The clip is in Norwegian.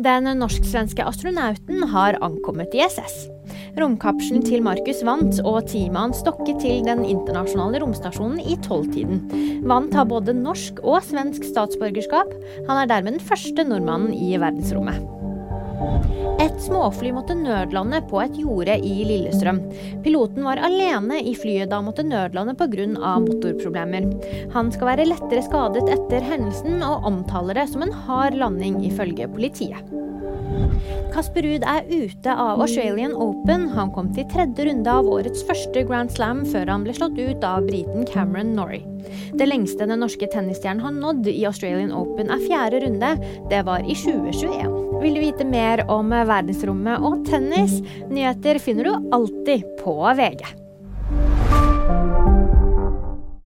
Den norsk-svenske astronauten har ankommet ISS. Romkapselen til Markus vant, og teamet hans stokket til den internasjonale romstasjonen i tolvtiden. Vant har både norsk og svensk statsborgerskap. Han er dermed den første nordmannen i verdensrommet. Et småfly måtte nødlande på et jorde i Lillestrøm. Piloten var alene i flyet da han måtte nødlande pga. motorproblemer. Han skal være lettere skadet etter hendelsen, og omtaler det som en hard landing, ifølge politiet. Kasper Ruud er ute av Australian Open. Han kom til tredje runde av årets første Grand Slam før han ble slått ut av briten Cameron Norrie. Det lengste den norske tennisstjernen har nådd i Australian Open er fjerde runde. Det var i 2021. Vil du vite mer om verdensrommet og tennis? Nyheter finner du alltid på VG.